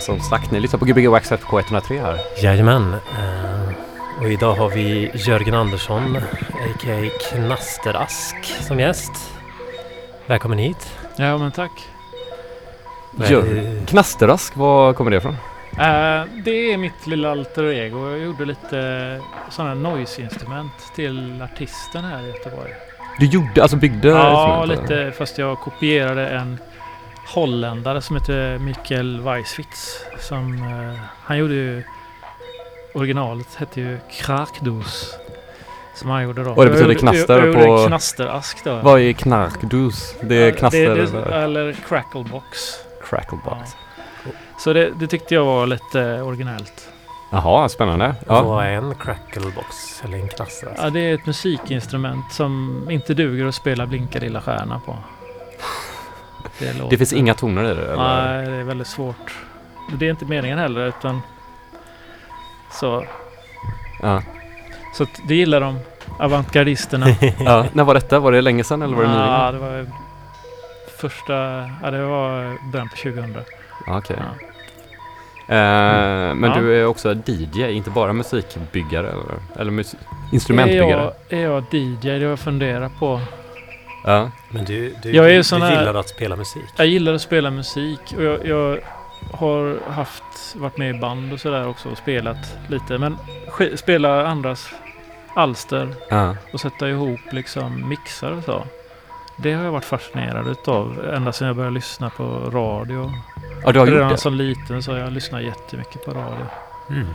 som sagt, ni lyssnar på Gbg Wax på 103 här. Jajamän. Eh, och idag har vi Jörgen Andersson, a.k.a. Knasterask, som gäst. Välkommen hit. Ja men tack. Jör- Knasterask, var kommer det ifrån? Eh, det är mitt lilla alter ego. Jag gjorde lite sådana noise-instrument till artisten här i Göteborg. Du gjorde, alltså byggde Ja, lite fast jag kopierade en holländare som heter Mikael Weiswitz. Som, eh, han gjorde ju originalet hette ju Krakdos. Som han gjorde då. Och det betyder knaster jag, jag gjorde på- en knasterask då. Vad är knarkdus? Det är Ja, knaster det, eller eller Cracklebox. cracklebox? Så det, det tyckte jag var lite originellt. Jaha, spännande. Ja. Vad är en cracklebox eller en knasterask? Ja, det är ett musikinstrument som inte duger att spela Blinka lilla stjärna på. Det, låter- Det finns inga toner i det? Eller? Nej, det är väldigt svårt. Det är inte meningen heller utan... Så, Ja. så det gillar de avantgardisterna. ja. När var detta? Var det länge sedan eller var det nyligen? Ja, det var första... Ja, det var början på 2000. Ja, Okej. Ja. Eh, men Ja. du är också DJ, inte bara musikbyggare eller, eller mus- instrumentbyggare? Är jag, är jag DJ? Det har jag funderat på. Ja. Men du, du, Jag är du sån här- gillar att spela musik. Jag gillar att spela musik och jag, jag har haft, varit med i band och sådär också och spelat lite. Men spela andras alster Ja. och sätta ihop liksom mixar och så. Det har jag varit fascinerad utav ända sedan jag började lyssna på radio. ja, du har gjort Redan det? som liten så har jag lyssnat jättemycket på radio. Mm.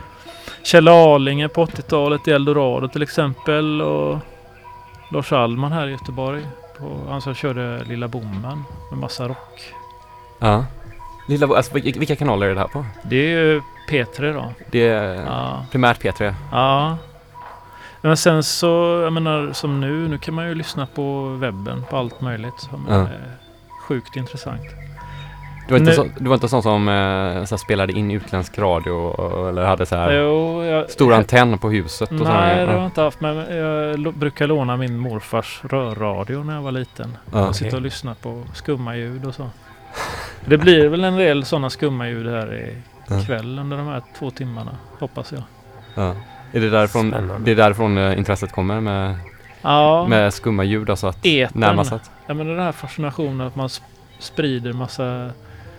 Kjell Arlinge på 80-talet i Eldorado till exempel och Lars Allman här i Göteborg. På, han som körde Lilla Bommen med massa rock. Ja. Lilla, alltså, vilka kanaler är det här på? Det är ju P3 då. Det är Ja. primärt P3. ja. Men sen så, jag menar som nu, nu kan man ju lyssna på webben på allt möjligt som Ja. är sjukt intressant. Du var inte, Nu- så, du var inte sån som eh, så här, spelade in utländsk radio och- eller hade så här Jo, jag, stor antenn på huset och Nej, grejer? det har jag Ja. inte haft. Men jag brukar låna min morfars rörradio när jag var liten. Ja. Och sitta och lyssna på skumma ljud och så. Det blir väl en del sådana skumma ljud här i Ja. kväll under de här två timmarna. Hoppas jag. Ja. Är det därifrån, Spännande. det är därifrån eh, intresset kommer med, Ja, med skumma ljud, alltså att etern. närma sig? att- Jag menar den här fascinationen att man sp- sprider massa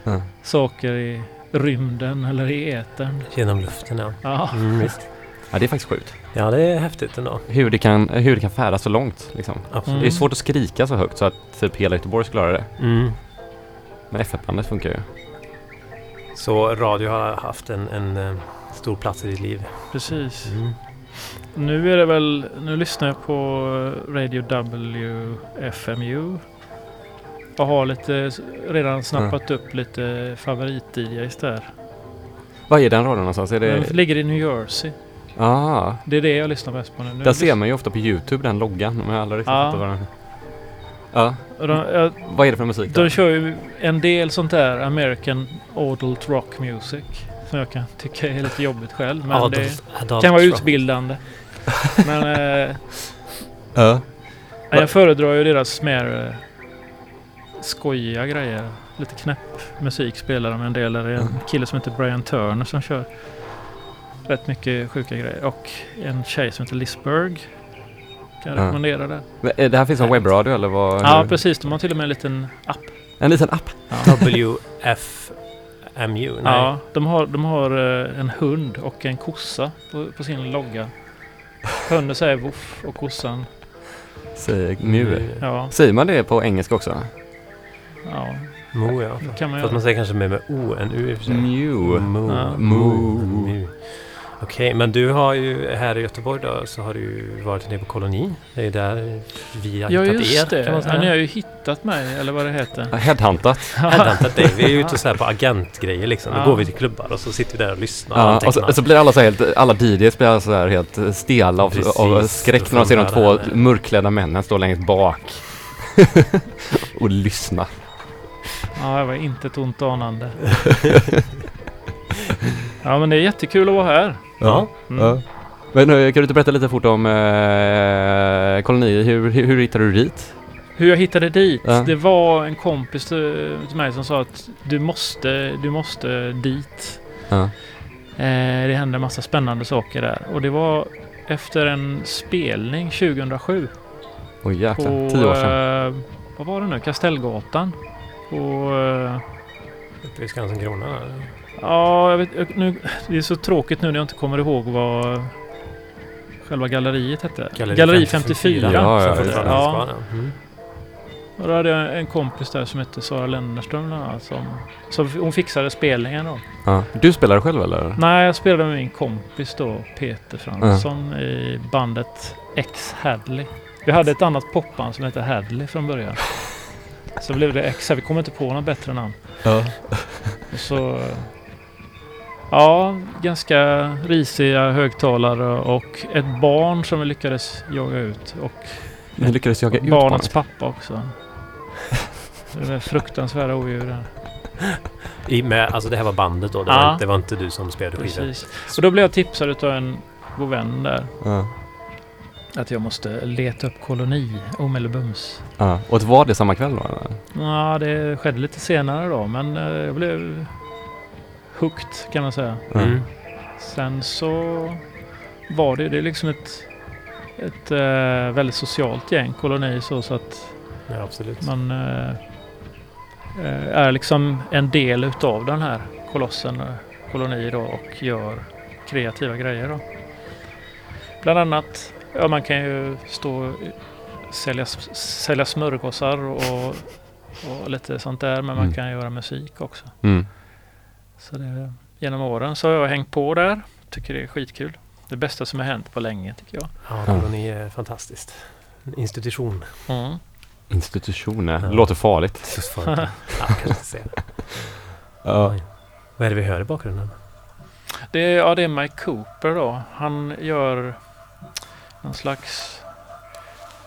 Ja. saker i rymden eller i etern. Genom luften, ja. Ja, Mm. Ja, det är faktiskt sjukt. Ja, det är häftigt ändå. Hur det kan, hur det kan färdas så långt liksom. Absolut. Mm. Det är svårt att skrika så högt så att typ hela Göteborg skulle höra det. Mm. Men F1-bandet funkar ju. Så radio har haft en, en eh, stor plats i ditt liv. precis. Mm. Nu är det väl, nu lyssnar jag på Radio WFMU. Och har lite, redan snappat upp lite favorit-DJs där. Vad är den radion någonstans? Är Den det... ligger i New Jersey. Ah, Det är det jag lyssnar mest på nu. nu där ser man ju ofta på YouTube den loggan. Men jag aldrig riktigt Ja. fattat vad den... Ja, Och de, jag, vad är det för musik? de där? kör ju en del sånt där American Adult Rock Music. Som jag kan tycka är lite jobbigt själv. Men det Adult, adult kan vara rock. utbildande. Men eh, Ja. jag föredrar ju deras mer eh, skojiga grejer. Lite knäpp musik spelar de en del. Det är en Mm. kille som heter Brian Turner som kör rätt mycket sjuka grejer. Och en tjej som heter Liz Berg. Kan jag Ja. rekommendera det. Men, eh, Det här finns som webbradio eller vad? Ja, hur? precis. De har till och med en liten app. En liten app? Ja. WFMU? Nej. Ja, de har, de har eh, en hund och en kossa på, på sin logga. Hunden säger voff och kossan. Säg mu. Ja, Säger man det på engelska också? Ja Mo, ja. kan man Fast göra. man säger kanske mer med O än U i och för sig. Mew. Mo. Ja. Mo. Mu. Okej, men du har ju här i Göteborg då så har du ju varit nere på koloni. Det är där vi har Ja, hittat just er det. kan man Ja, ni säga. har ju hittat mig, eller vad det heter. Headhuntat. Headhuntat dig. Vi är ju ute så här på agentgrejer liksom. Då Ja. går vi till klubbar och så sitter vi där och lyssnar och Ja, och så, antecknar. så blir alla så här helt, alla DJs blir så här helt stela av, Precis, av skräck när de ser de två mörkklädda männen stå längst bak. och lyssna. Ja, jag var inte ett ont anande. Ja, men det är jättekul att vara här. Ja. Mm. Ja. Men eh, kan du inte berätta lite fort om eh, koloni? Hur, hur, hur hittade du dit? Hur jag hittade dit? Ja. Det var en kompis till, mig som sa att du måste, du måste dit. Ja. Eh, det hände en massa spännande saker där. Och det var efter en spelning 2007. Oj jäklar, tio år sedan. eh, vad var det nu? Kastellgatan. På... Eh, Uppe vid Skansen Krona. ja, jag vet, nu, det är så tråkigt nu när jag inte kommer ihåg vad själva galleriet hette. Galleri, 54. Ja, som ja, fortfarande ja. ja. Mm. Och då hade jag en kompis där som hette Sara Lennerström bland annat, som, som hon fixade spelningen då. Ja. Du spelar själv eller? Nej, jag spelade med min kompis då, Peter Fransson, i bandet X Hadley. Vi hade ett annat popband som hette Hadley från början. Så blev det X, vi kom inte på något bättre namn. Ja. Och så... Ja, ganska risiga högtalare och ett barn som vi lyckades jaga ut. Och Ni lyckades jaga ut barnets barnet. pappa också. Det där fruktansvärda odjuren. I, med, alltså det här var bandet då? Det, Ja. var, inte, det var inte du som spelade skivor? Precis. Och då blev jag tipsad av en god vän där. Ja. Att jag måste leta upp koloni omedelbums. Ja. Och var det samma kväll då? Eller? Ja, det skedde lite senare då, men eh, jag blev hooked kan man säga. Mm. Sen så var det, det är liksom ett, ett eh, väldigt socialt gäng, koloni så, så att Ja, absolut. man eh, är liksom en del utav den här kolossen, koloni då och gör kreativa grejer då. Bland annat, ja man kan ju stå och sälja, sälja smörgåsar och, och lite sånt där men man Mm. kan göra musik också. Mm. Så det, genom åren så har jag hängt på där. Tycker det är skitkul. Det bästa som har hänt på länge tycker jag. Ja, koloni är fantastiskt. En institution. Mm. Institutioner. Ja. Låter farligt. Just för ja, kanske inte säga det. Ja. Vad är det vi hör i bakgrunden? Det, är- ja, det är Mike Cooper då. Han gör någon slags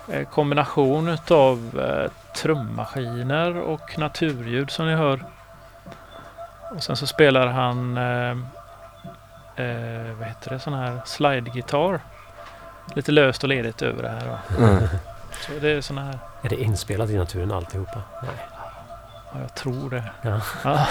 eh, kombination utav eh, trummaskiner och naturljud som ni hör. Och sen så spelar han eh, eh, vad heter det, sån här slide-gitarr. Lite löst och ledigt över det här. Då. Mm. Så det är såna här, Är det inspelat i naturen alltihopa? Nej. Ja, jag tror det. Ja. Ja.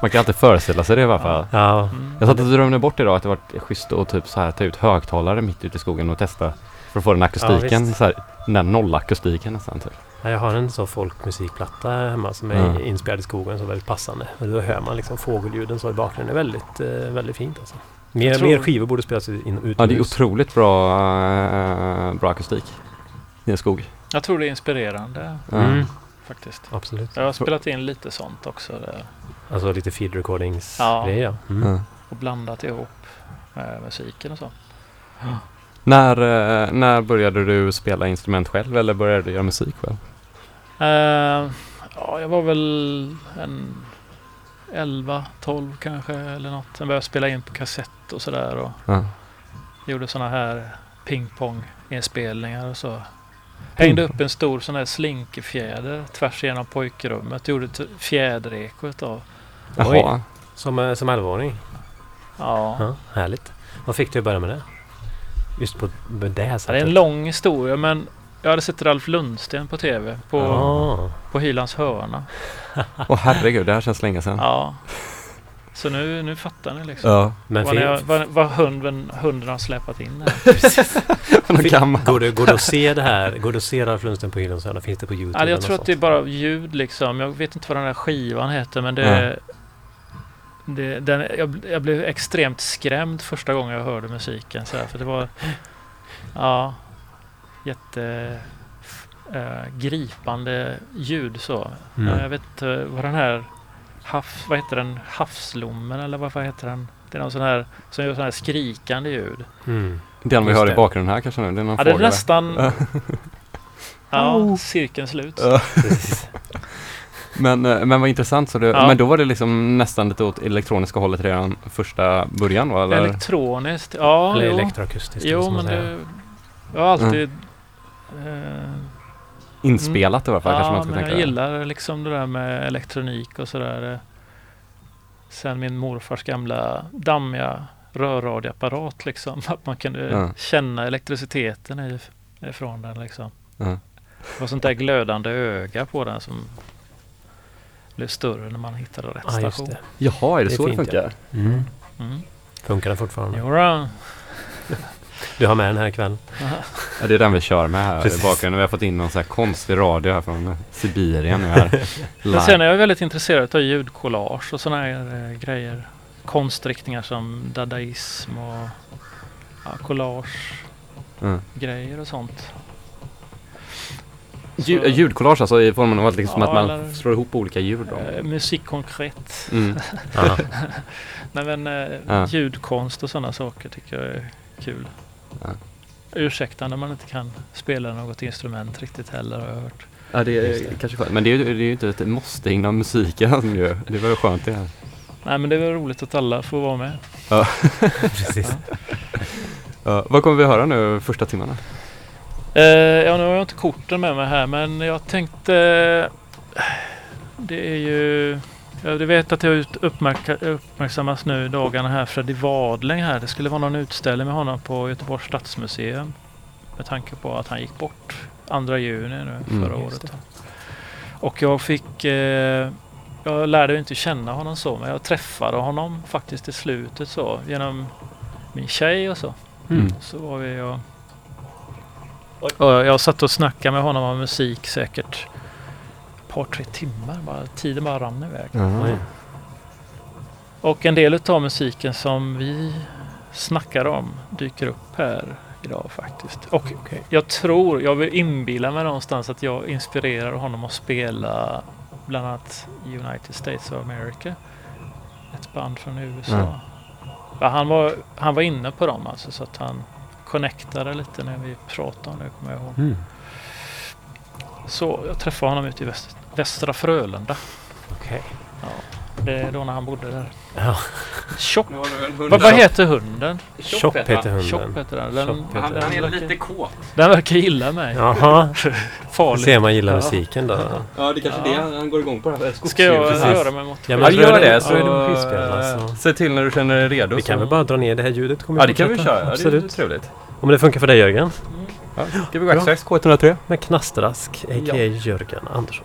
Man kan alltid föreställa sig det i alla fall. Ja. Jag satt och drömde bort idag att det var schysst att typ så här ta ut högtalare mitt ute i skogen och testa för att få den akustiken. så här, den där nollakustiken nästan. Typ. Ja, jag har en så folkmusikplatta hemma som är inspelad i skogen så väldigt passande. Och då hör man liksom fågelljuden så i bakgrunden. Det är väldigt, eh, väldigt fint alltså. Mer, tror- mer skivor borde spelas in, utomhus. Ja, det är otroligt bra, eh, bra akustik i en skog. Jag tror det är inspirerande. Mm, faktiskt. absolut. Jag har spelat in lite sånt också. Där. Alltså lite feed recordings Ja. grejer ja. Mm. Och blandat ihop med musiken och så. När, eh, när började du spela instrument själv eller började du göra musik själv? Eh, ja, jag var väl en 11, 12 kanske eller något. Sen började jag spela in på kassett och sådär. Och Ja. gjorde sådana här pingpong-inspelningar och så. Hängde upp en stor sån här slinkefjäder tvärs igenom pojkrummet. Gjorde ett fjädereko utav. Jaha. Som, eh, som 11-åring? Ja. Ja, härligt. Vad fick du att börja med det? Just på med det här Ja, det är sättet? en lång historia men jag hade sett Ralf Lundsten på TV på, Ja. på Hylands hörna. Åh herregud, det här känns länge sedan. Ja. Så nu, nu fattar ni liksom. Ja. Men vad, ni vad, vad hunden, hunden har släpat in här. Går, det, går det att se det här? Går det att se Ralf Lundsten på Hylands hörna? Finns det på Youtube? Ja, jag tror att det är sånt? bara ljud liksom. Jag vet inte vad den där skivan heter men det... det den, jag, jag blev extremt skrämd första gången jag hörde musiken. Så här, för det var... Ja. Jätte... eh, gripande ljud så. Mm. Jag vet inte vad den här... Havs, vad heter den? Havslommen eller vad, vad heter den? Det är någon sån här som gör sån här skrikande ljud. Mm. Den vi Just hör i det. bakgrunden här kanske nu. Det är någon Ja, det är nästan... Ja. Cirkeln slut. Men, eh, men vad intressant. Så det, Ja. Men då var det liksom nästan lite åt elektroniska hållet redan första början va? Eller? Elektroniskt, ja. Eller jo. elektroakustiskt. Jo, men det... Jag har alltid... Eh, Inspelat i alla fall kanske ja, man ska men jag tänka. gillar liksom det där med elektronik och sådär. eh. Sen min morfars gamla dammiga rörradioapparat liksom. Att man kunde Ja. känna elektriciteten ifrån den liksom. Ja. Det var sånt där glödande öga på den som blev större när man hittade rätt Ja, station. det. Jaha, är det, Det är så det funkar? Mm. Mm. Funkar den fortfarande? Jodå. Du har med den här ikväll? Ja, det är den vi kör med här Precis. i bakgrunden. Vi har fått in någon så här konstig radio här från Sibirien nu här. Men sen är jag väldigt intresserad av ljudkollage och sådana här eh, grejer. Konstriktningar som dadaism och ja, collage Mm. grejer och sånt. Ljud, Så- ljudkollage alltså i formen av att, liksom Ja, att man eller- slår ihop olika ljud då? Eh, musik konkret. Mm. Nej men eh, Ja. ljudkonst och sådana saker tycker jag är kul. Ja. Ursäkta när man inte kan spela något instrument riktigt heller har jag hört. Ja, det är det. kanske skönt. Men det är, ju- det är ju inte ett måste inom musiken som gör. Det är väl skönt det här. Nej men det är väl roligt att alla får vara med. Precis. Ja, vad kommer vi höra nu första timmarna? Eh, ja, nu har jag inte korten med mig här men jag tänkte... Det är ju... Jag vet att uppmärka- uppmärksammas nu i dagarna här Freddy Wadling här. Det skulle vara någon utställning med honom på Göteborgs stadsmuseum. Med tanke på att han gick bort 2 juni nu Mm. förra Just året. Och jag fick... Eh, jag lärde ju inte känna honom så men jag träffade honom faktiskt i slutet så genom min tjej och så. Mm. Så var vi och... och jag satt och snackade med honom om musik säkert par, tre timmar. Bara, tiden bara rann iväg. Oj. Och en del av musiken som vi snackar om dyker upp här idag faktiskt. Och Okej. jag tror, jag vill inbilla mig någonstans att jag inspirerar honom att spela bland annat United States of America. Ett band från USA. Mm. Ja, han, var, han var inne på dem alltså så att han connectade lite när vi pratade om det kommer jag ihåg. Mm. Så jag träffade honom ute i väst, Västra Frölunda. Okej. Det är då när han bodde där. Ja. Tjopp. Vad, vad heter hunden? Tjopp heter hunden. Tjopp heter den. Den, Tjopp heter den, den. verkar, kåt. den verkar gilla mig. Jaha, Farligt. ser man gillar Ja. musiken då. Ja, det kanske Ja. är det han går igång på det här. Ska jag Precis. röra mig mot Ja, Ja, men gör är det. Så är det eh, så. se till när du känner dig redo. Vi så- kan väl bara dra ner det här ljudet? Kommer Ja, det kan vi fortsätta. köra. Ja, det är Absolut. trevligt. Om det funkar för dig Jörgen. Ja, ska vi gå X-Rax K103? Med Knasterask, a.k.a. Jörgen Andersson.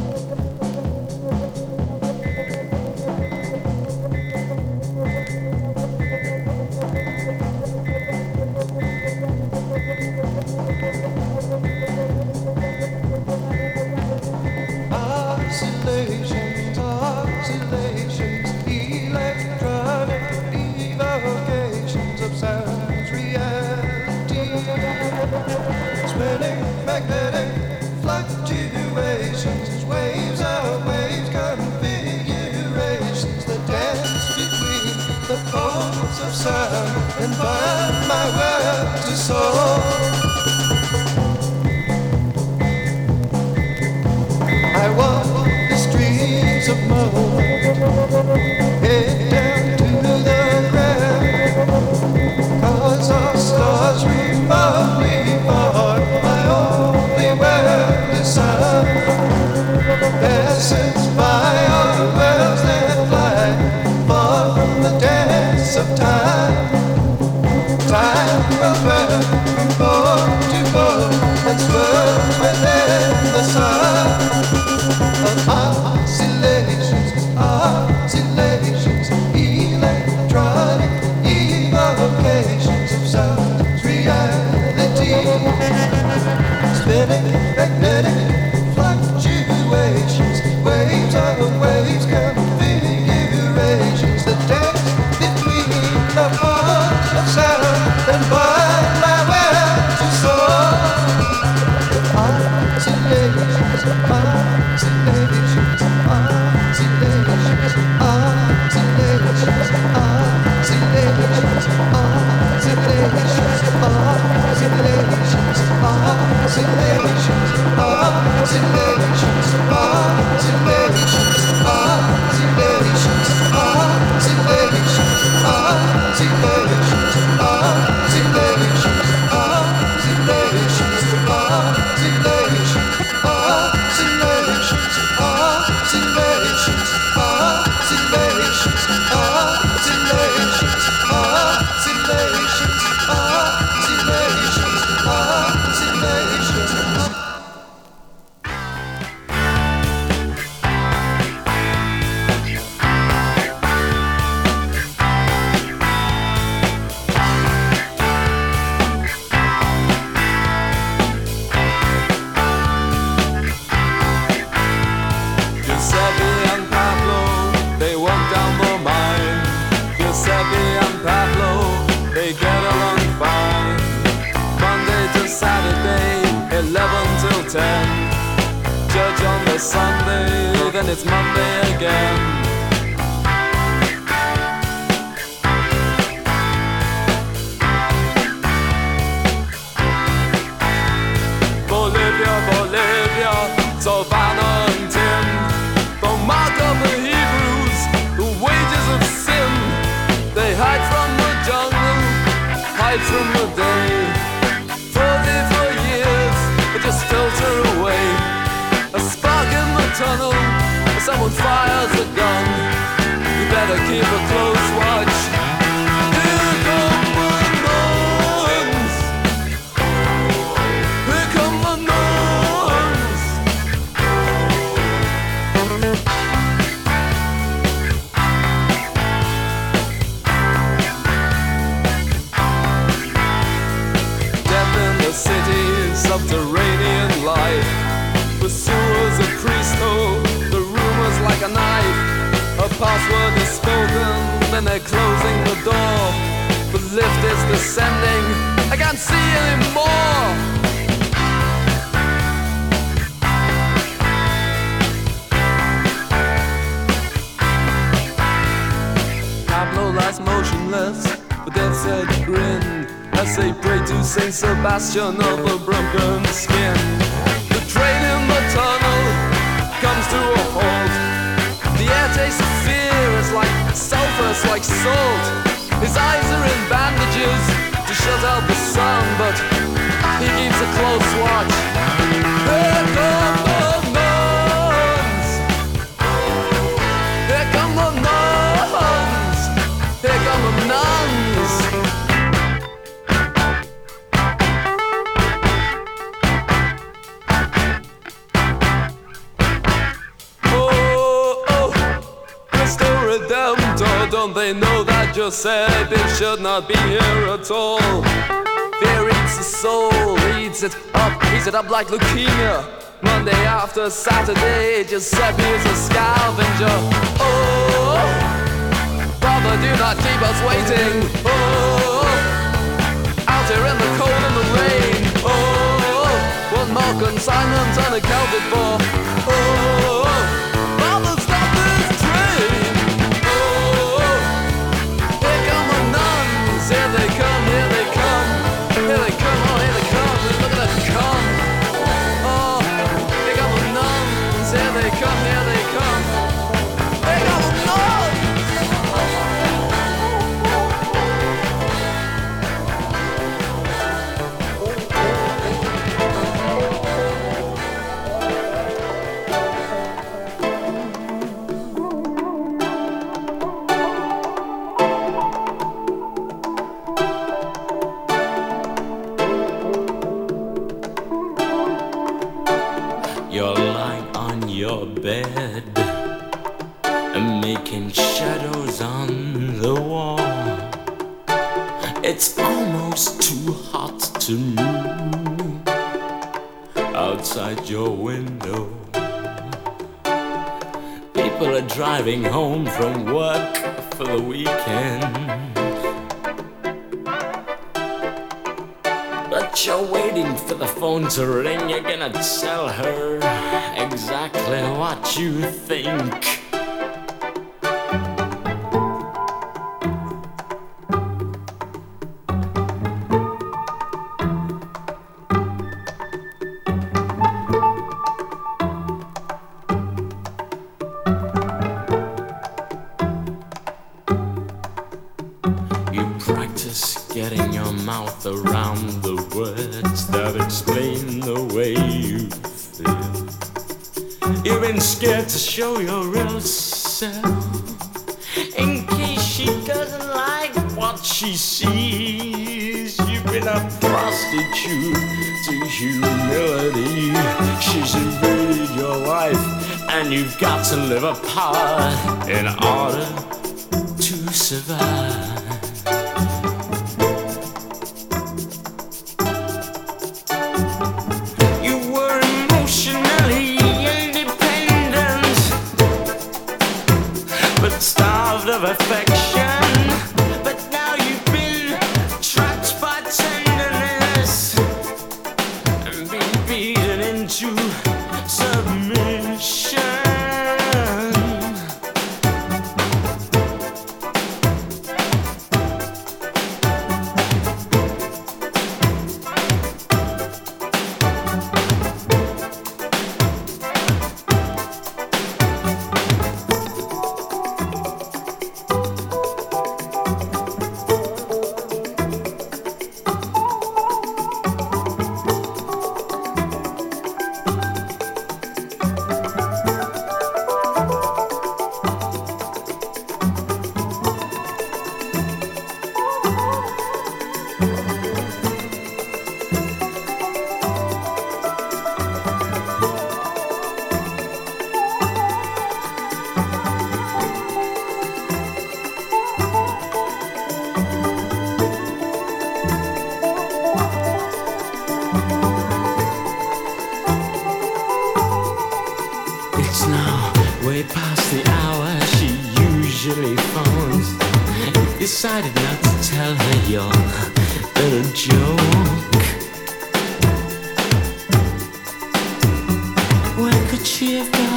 to murder. it up like leukemia. Monday after Saturday, Giuseppe is a scavenger. Oh, brother, do not keep us waiting. Oh, out here in the cold and the rain. Oh, one more consignment unaccounted for. Oh. you think. the It's now way past the hour she usually phones. Decided not to tell her your little joke. Where could she have gone?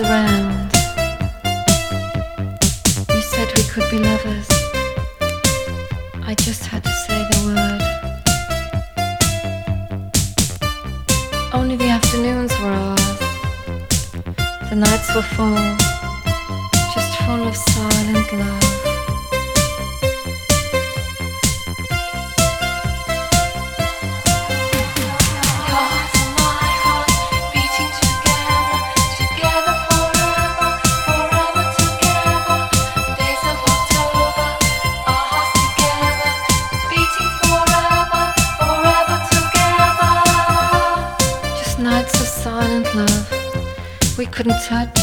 around. You said we could be lovers. I just had to say the word. Only the afternoons were ours. The nights were full, just full of silent love. touch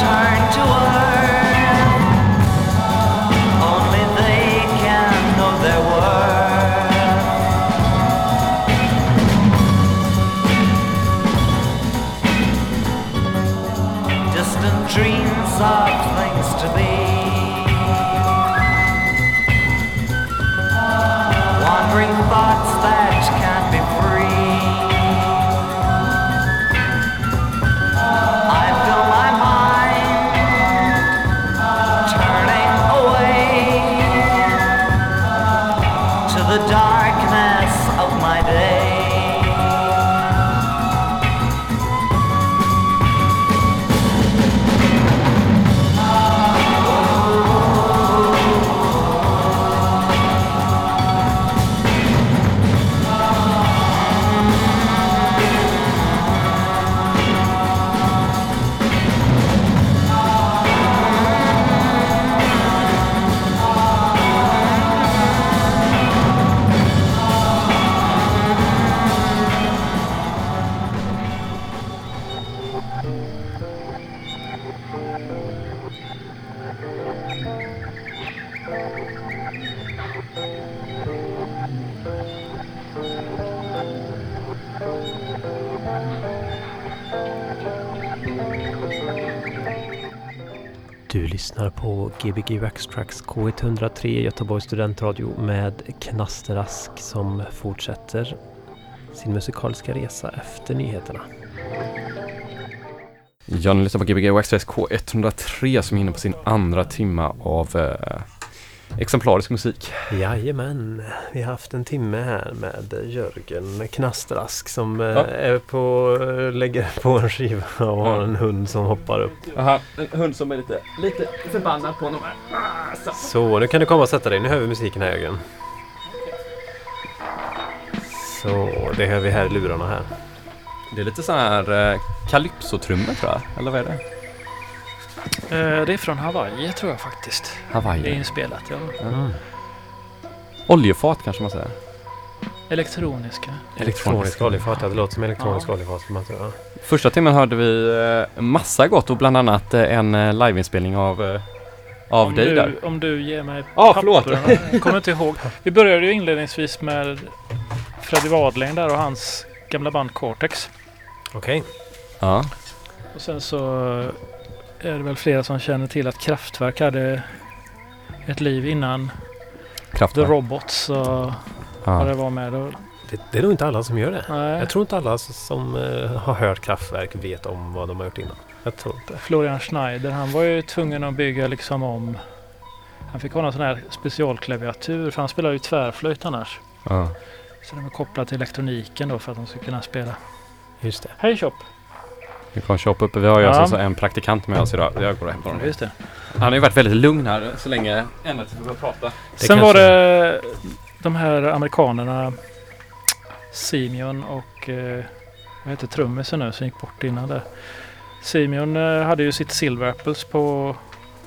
turn to us. Gbg Waxtrax K103 Göteborgs studentradio med Knasterask som fortsätter sin musikaliska resa efter nyheterna. Ja, ni lyssnar på Gbg Waxtrax K103 som är inne på sin andra timma av eh, exemplarisk musik. Jajamän, vi har haft en timme här med Jörgen Knasterask som eh, Ja. är på, lägger på en skiva och har en hund som hoppar upp. Aha, en hund som är lite, lite förbannad på honom här. Så, nu kan du komma och sätta dig. Nu hör vi musiken här Jörgen. Så, det hör vi här i lurarna här. Det är lite så här eh, calypso-trummor tror jag, eller vad är det? Eh, det är från Hawaii tror jag faktiskt. Det är Hawaii. inspelat, ja. Mm. Oljefat kanske man säger. Elektroniska. Elektronisk oljefat, ja, det låter som elektronisk oljefat. skulle man tro, ja. Första timmen hörde vi eh, massa gott och bland annat eh, en liveinspelning av, av om dig du, där. Om du ger mig Ja, förlåt. Jag kommer inte ihåg. Vi började ju inledningsvis med Freddie Wadling där och hans gamla band Cortex. Okej. Ja. Och sen så är det väl flera som känner till att Kraftwerk hade ett liv innan The Kraftwerk. Robots och vad det var med. Och, Det, det är nog inte alla som gör det. nej, Jag tror inte alla som eh, har hört Kraftwerk vet om vad de har gjort innan. Jag tror inte. Florian Schneider, han var ju tvungen att bygga liksom om. Han fick ha någon sån här specialklaviatur för han spelar ju tvärflöjt annars. Ja. Så de är kopplade till elektroniken då för att de ska kunna spela. Just det. Hej Chop! Vi kommer köpa upp. Vi har ju Ja. alltså en praktikant med oss idag. Jag går och hämtar honom. Just det. Han har ju varit väldigt lugn här så länge. Ända tills vi började prata. Det Sen kanske- var det de här amerikanerna Simeon och eh, vad heter trummisen nu som gick bort innan där. Simeon eh, hade ju sitt Silver Apples på,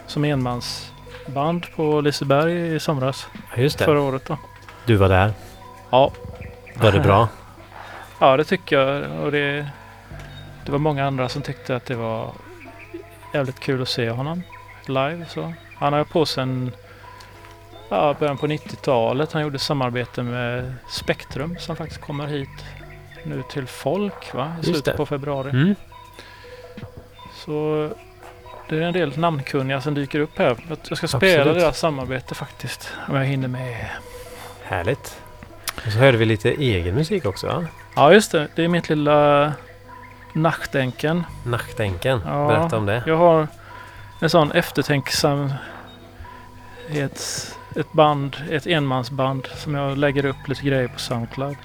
som enmansband på Liseberg i somras. Just det. Förra året då. Du var där. Ja. Var det bra? Ja det tycker jag. Och det, det var många andra som tyckte att det var jävligt kul att se honom live. Så. Han har ju på sig en ja, början på 90-talet. Han gjorde samarbete med Spektrum som faktiskt kommer hit nu till Folk va? i slutet på februari. Mm. Så det är en del namnkunniga som dyker upp här. Jag- Jag ska spela Absolut. deras samarbete faktiskt. Om jag hinner med. Härligt. Och så hörde vi lite egen musik också va? Ja just det. Det är mitt lilla Nachtdenken. Nachtänken. Ja. Berätta om det. Jag har en sån eftertänksam ett, ett band, ett enmansband som jag lägger upp lite grejer på Soundcloud.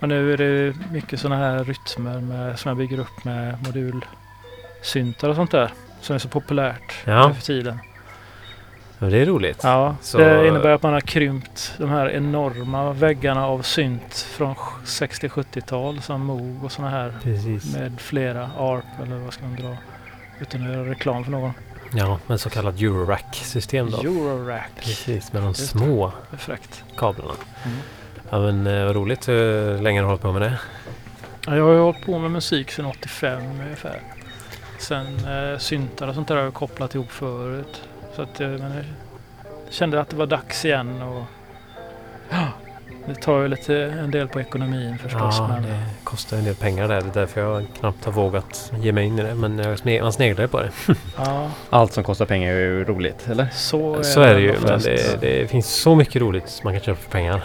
Och nu är det mycket sådana här rytmer med, som jag bygger upp med modulsyntar och sånt där. Som är så populärt Ja. för tiden. Ja, det är roligt. Ja, Så- det innebär att man har krympt de här enorma väggarna av synt från 60-70-tal som Moog och sådana här Precis. med flera ARP eller vad ska man dra utan att göra reklam för någon. Ja, med så kallat Eurorack-system då. Eurorack. Precis, med de små kablarna. Mm. Ja men eh, vad roligt. Hur länge har du hållit på med det? Ja, jag har hållit på med musik sedan 85 ungefär. Sen eh, syntar och sånt där har jag kopplat ihop förut. Så att eh, men jag kände att det var dags igen och ja, Det tar ju lite en del på ekonomin förstås. Ja, men det kostar en del pengar där. Det är därför jag knappt har vågat ge mig in i det. Men jag sne- man sneglar på det. ja, Allt som kostar pengar är ju roligt, eller? så är, Så är det ju. Men det, det finns så mycket roligt man kan köpa för pengar.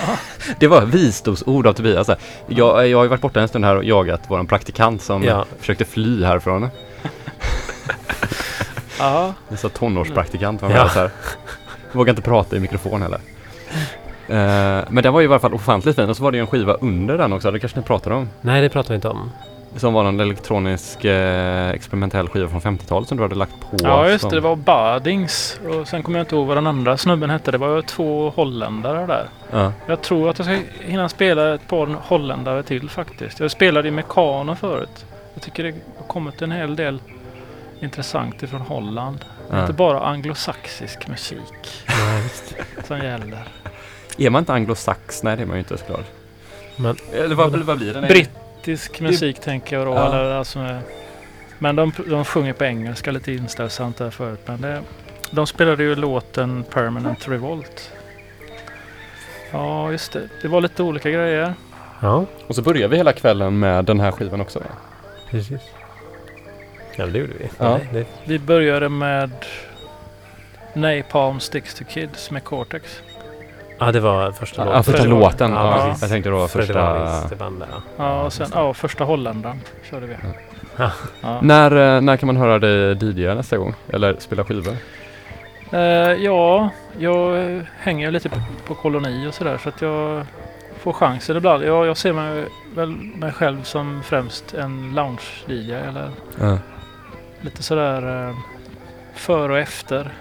Det var visdomsord av Tobias. Jag, jag har ju varit borta en stund här och jagat våran praktikant som Ja. försökte fly härifrån. Ja, En sån tonårspraktikant var Ja. så här. Vågade inte prata i mikrofon heller. Eh, men den var ju i alla fall ofantligt fin och så var det ju en skiva under den också, det kanske ni pratade om. Nej, det pratar vi inte om. Som var en elektronisk eh, experimentell skiva från 50-talet som du hade lagt på. ja just som, det. Det var Badings. Och sen kommer jag inte ihåg vad den andra snubben hette. Det var två holländare där. Ja. Jag tror att jag ska hinna spela ett par holländare till faktiskt. Jag spelade i Mekano förut. Jag tycker det har kommit en hel del intressant ifrån Holland. Ja. Inte bara anglosaxisk musik som gäller. Är man inte anglosax? Nej det är man ju inte såklart. Men Eller vad, vad blir det? Brittisk musik tänker jag då. Ja. Eller alltså men de, de sjunger på engelska lite inställsamt där förut. Men det, de spelade ju låten Permanent Revolt. Ja, just det. Det var lite olika grejer. ja, Och så börjar vi hela kvällen med den här skivan också. va? precis. Ja, det gjorde vi. Ja. Nej, det, Vi började med Napalm Sticks to Kids med Cortex. ja, det var första Ja, första låten. Ja, Ja, jag tänkte då första... Det bandet, ja. Ja, och sen ja, första Holländaren körde vi. Ja. Ja. När, eh, när kan man höra dig DJa nästa gång? Eller spela skivor? Eh, ja, jag hänger lite på, på koloni och sådär så att jag får chansen ibland. Jag, jag ser mig väl mig själv som främst en lounge-DJ eller Ja. Lite sådär eh, före och efter.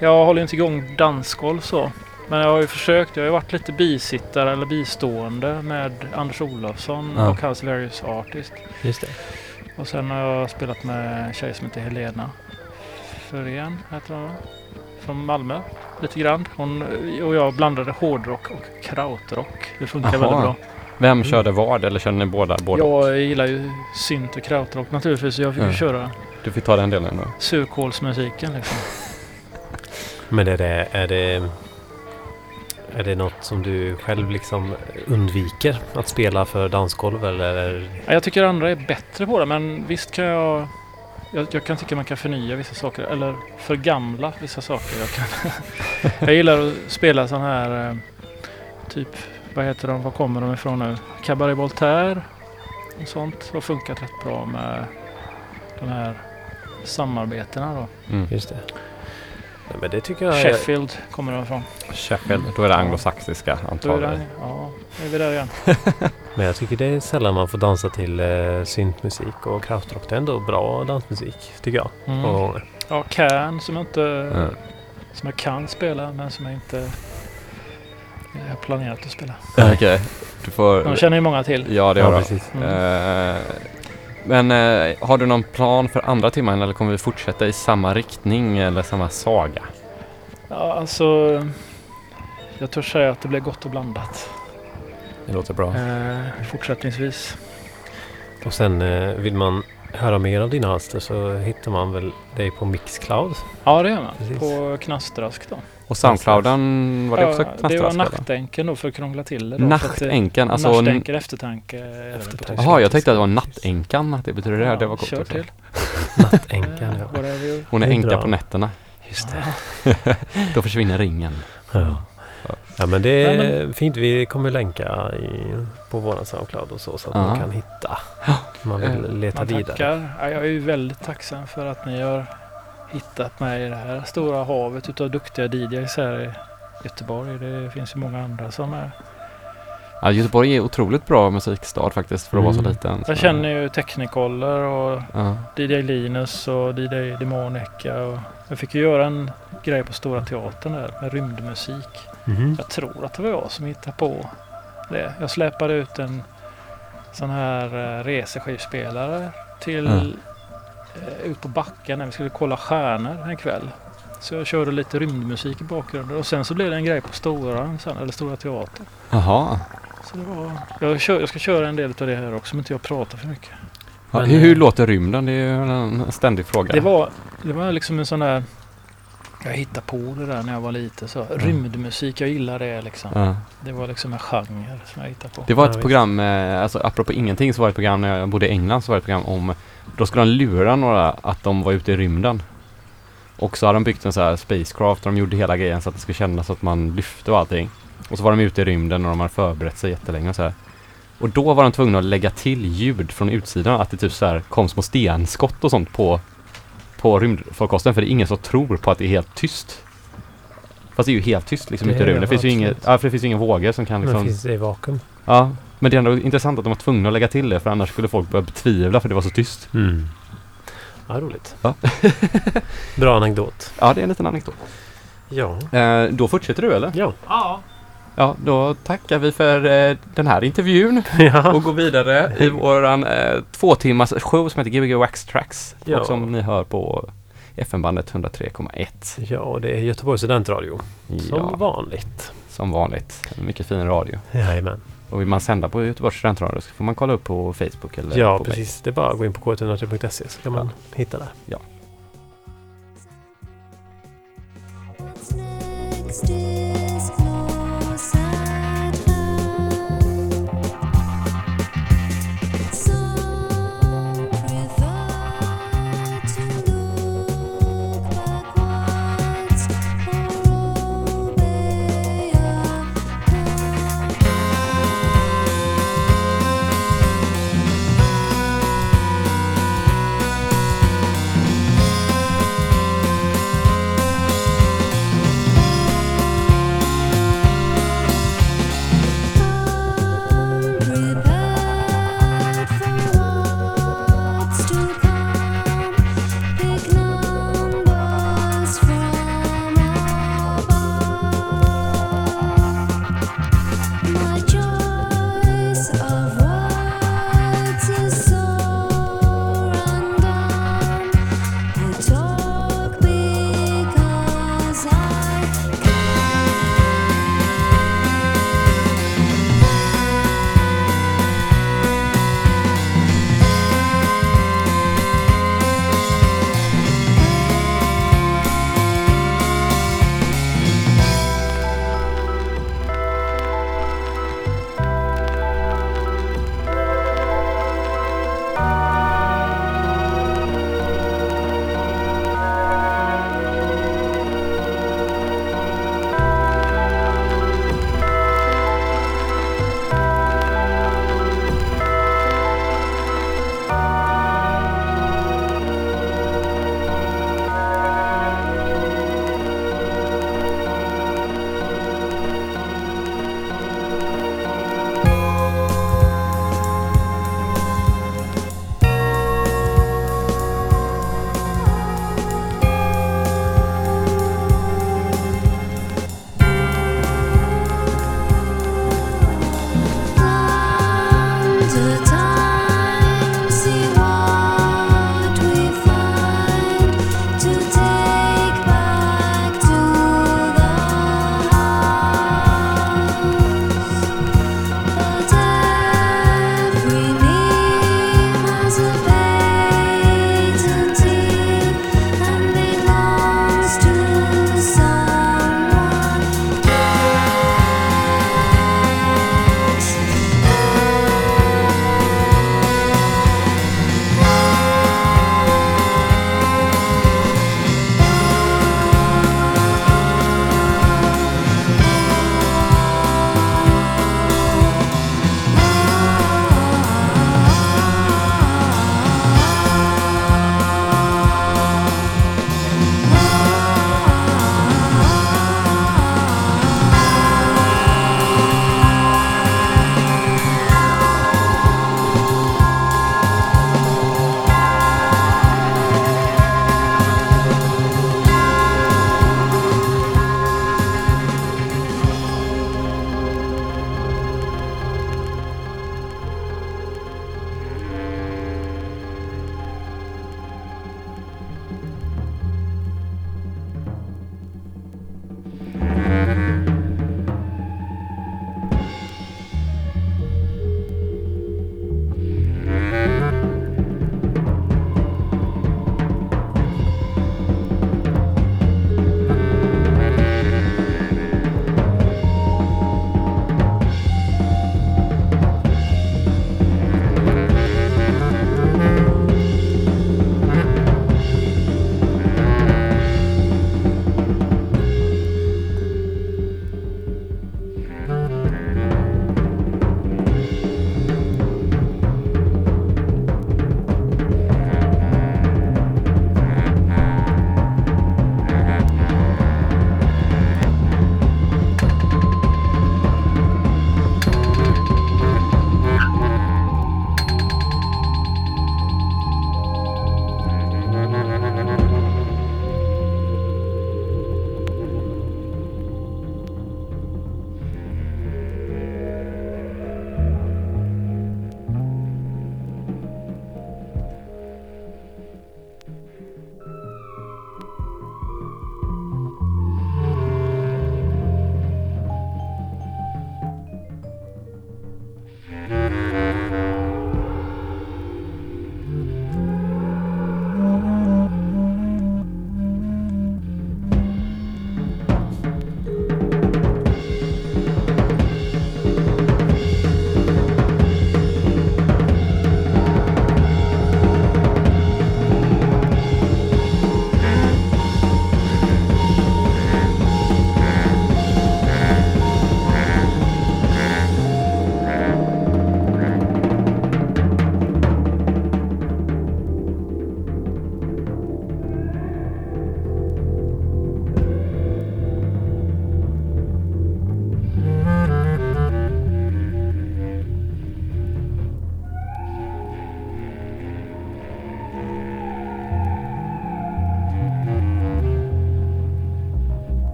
Jag håller inte igång dansgolv så. Men jag har ju försökt. Jag har ju varit lite bisittare eller bistående med Anders Olofsson Ja. och hans Various Artist. Just det. Och sen har jag spelat med en tjej som heter Helena Förén, heter hon? Från Malmö. Lite grann. Hon och jag blandade hårdrock och krautrock. Det funkar Aha. väldigt bra. Vem körde vad? Eller känner ni båda? båda? Jag gillar ju synt och krautrock naturligtvis. Så jag fick ju köra Du fick ta den delen då. surkålsmusiken liksom. Men är det, är det... Är det något som du själv liksom undviker att spela för dansgolv eller? Ja, Jag tycker andra är bättre på det men visst kan jag jag, jag kan tycka man kan förnya vissa saker eller förgamla vissa saker. Jag, kan jag gillar att spela sån här eh, typ, vad heter de, var kommer de ifrån nu? Cabaret Voltaire och sånt har funkat rätt bra med de här samarbetena då. Mm. Just det. Nej, men det tycker jag är... Sheffield kommer de ifrån. Sheffield, då är det anglosaxiska Då är antagligen. det, ja, nu är vi där igen. Men jag tycker det är sällan man får dansa till eh, syntmusik och krautrock. Det är ändå bra dansmusik tycker jag. Mm. Och, Ja, Can som jag inte Ja. som jag kan spela men som jag inte jag har planerat att spela. Ja, Okej, du får... De känner ju många till. Ja, det Ja, har jag. precis. Mm. Eh, men eh, har du någon plan för andra timmen eller kommer vi fortsätta i samma riktning eller samma saga? Ja, alltså jag törs säga att det blir gott och blandat Det låter bra. eh, fortsättningsvis. och sen vill man höra mer av dina alster så hittar man väl dig på Mixcloud. Ja, det gör man. Precis. På Knastrask då. Och Soundclouden, var det också ja, det var nachtänken då för att krångla till det. Då, det- Nachtänken, alltså... n- Nachtänken, eftertanke. Jaha, jag tänkte att det var nattänkan, att det betyder det. det var coolt Kör också. till. Nattänkan, Eh, ja. you- Hon är änka på nätterna. Just det. Då försvinner ringen. Ja. ja men det är Nej, fint. Vi kommer länka i, på våran Soundcloud och så så att Ja. man kan hitta. Man vill leta Man vidare. tackar. Ja, jag är ju väldigt tacksam för att ni har hittat mig i det här stora havet utav duktiga DJs här i Göteborg. Det finns ju många andra som är. Ja, Göteborg är otroligt bra musikstad faktiskt för att vara så Mm. liten. Jag så- känner ju Technicolor och Ja. DJ Linus och DJ Demonica. Och jag fick ju göra en grej på Stora Teatern där med rymdmusik. Mhm. Jag tror att det var jag som hittade på det. Jag släpade ut en sån här eh, reseskivspelare till Mm. Eh, ut på backen när vi skulle kolla stjärnor en kväll. Så jag körde lite rymdmusik i bakgrunden och sen så blev det en grej på Stora, sen, eller Stora Teatern. Jaha. Så det var, jag, kör, jag ska köra en del av det här också om inte jag pratar för mycket. Ja, Men, hur, hur eh, låter rymden? Det är en ständig fråga. Det var, det var liksom en sån där Jag hittade på det där när jag var liten. Så. Rymdmusik, jag gillar det liksom. Ja. Det var liksom en genre som jag hittade på. Det var Ja, ett visst. program, eh, alltså apropå ingenting så var det ett program när jag bodde i England så var det ett program om Då skulle de lura några att de var ute i rymden. Och så hade de byggt en så här spacecraft och de gjorde hela grejen så att det skulle kännas att man lyfte och allting. Och så var de ute i rymden och de hade förberett sig jättelänge och så här. Och då var de tvungna att lägga till ljud från utsidan att det typ så här kom små stenskott och sånt på På rymdfarkosten. För det är ingen som tror på att det är helt tyst. Fast det är ju helt tyst liksom Det ute i rymden. Det finns ju inget, ja, för det finns ju inga vågor som kan Men liksom finns det i vakuum? Ja, men det är ändå intressant att de var tvungna att lägga till det för annars skulle folk börja betvivla för det var så tyst. Mm. Ja, roligt. Ja. Bra anekdot. Ja, det är en liten anekdot. Ja. Eh, då fortsätter du eller? Ja. Ja. Ja, då tackar vi för eh, den här intervjun ja. och går vidare i våran eh, två timmars show som heter Gbg Wax Tracks Ja. och som ni hör på FM-bandet 103,1. Ja, och det är Göteborgs studentradio. Som Ja, vanligt. som vanligt. Mycket fin radio. Jajamän. Och vill man sända på Göteborgs studentradio så får man kolla upp på Facebook eller Ja, på precis. Det är bara att gå in på k103.se så kan man hitta där. What's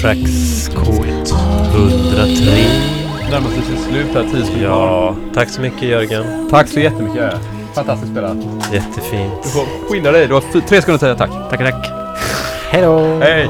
Tracks K103. Närmar sig sitt slut här, 10 sekunder Ja, tack så mycket Jörgen. Tack så jättemycket. Fantastiskt spelat. Jättefint. Du får skynda dig, du har tre sekunder till tack. Tackar, tack. Hej då! Hej!